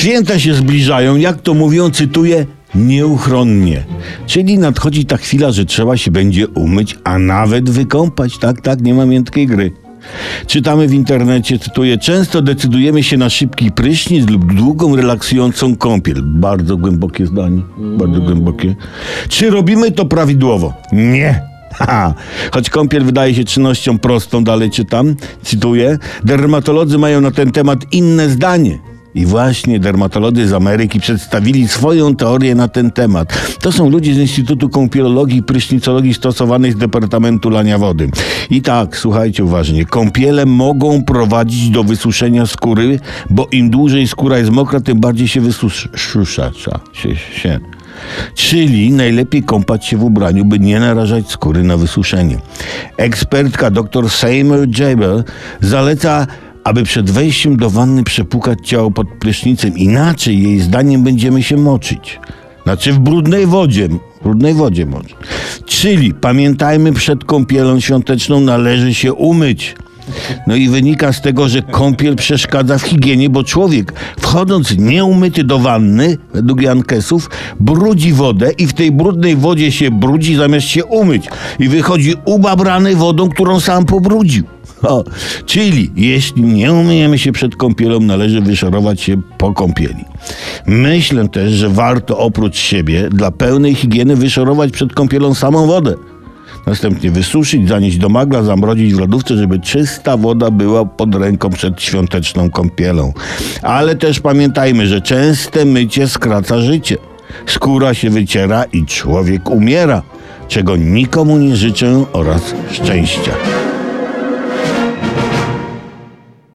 Święta się zbliżają, jak to mówią, cytuję, nieuchronnie. Czyli nadchodzi ta chwila, że trzeba się będzie umyć, a nawet wykąpać. Tak, tak, nie ma miętkiej gry. Czytamy w internecie, cytuję, często decydujemy się na szybki prysznic lub długą, relaksującą kąpiel. Bardzo głębokie zdanie, bardzo głębokie. Czy robimy to prawidłowo? Nie. Ha, choć kąpiel wydaje się czynnością prostą, dalej czytam, cytuję, dermatolodzy mają na ten temat inne zdanie. I właśnie dermatolodzy z Ameryki przedstawili swoją teorię na ten temat. To są ludzie z Instytutu Kąpielologii i Prysznicologii stosowanej z Departamentu Lania Wody. I tak, słuchajcie uważnie, kąpiele mogą prowadzić do wysuszenia skóry, bo im dłużej skóra jest mokra, tym bardziej się wysusza. Czyli najlepiej kąpać się w ubraniu, by nie narażać skóry na wysuszenie. Ekspertka dr Seymour Jabel zaleca aby przed wejściem do wanny przepukać ciało pod prysznicem. Inaczej jej zdaniem będziemy się moczyć. Znaczy w brudnej wodzie. W brudnej wodzie może. Czyli pamiętajmy, przed kąpielą świąteczną należy się umyć. No i wynika z tego, że kąpiel przeszkadza w higienie, bo człowiek wchodząc nieumyty do wanny, według Jankesów, brudzi wodę i w tej brudnej wodzie się brudzi zamiast się umyć. I wychodzi ubabrany wodą, którą sam pobrudził. O, czyli jeśli nie umyjemy się przed kąpielą, należy wyszorować się po kąpieli. Myślę też, że warto oprócz siebie dla pełnej higieny wyszorować przed kąpielą samą wodę. Następnie wysuszyć, zanieść do magla, zamrozić w lodówce, żeby czysta woda była pod ręką przed świąteczną kąpielą. Ale też pamiętajmy, że częste mycie skraca życie. Skóra się wyciera i człowiek umiera, czego nikomu nie życzę oraz szczęścia.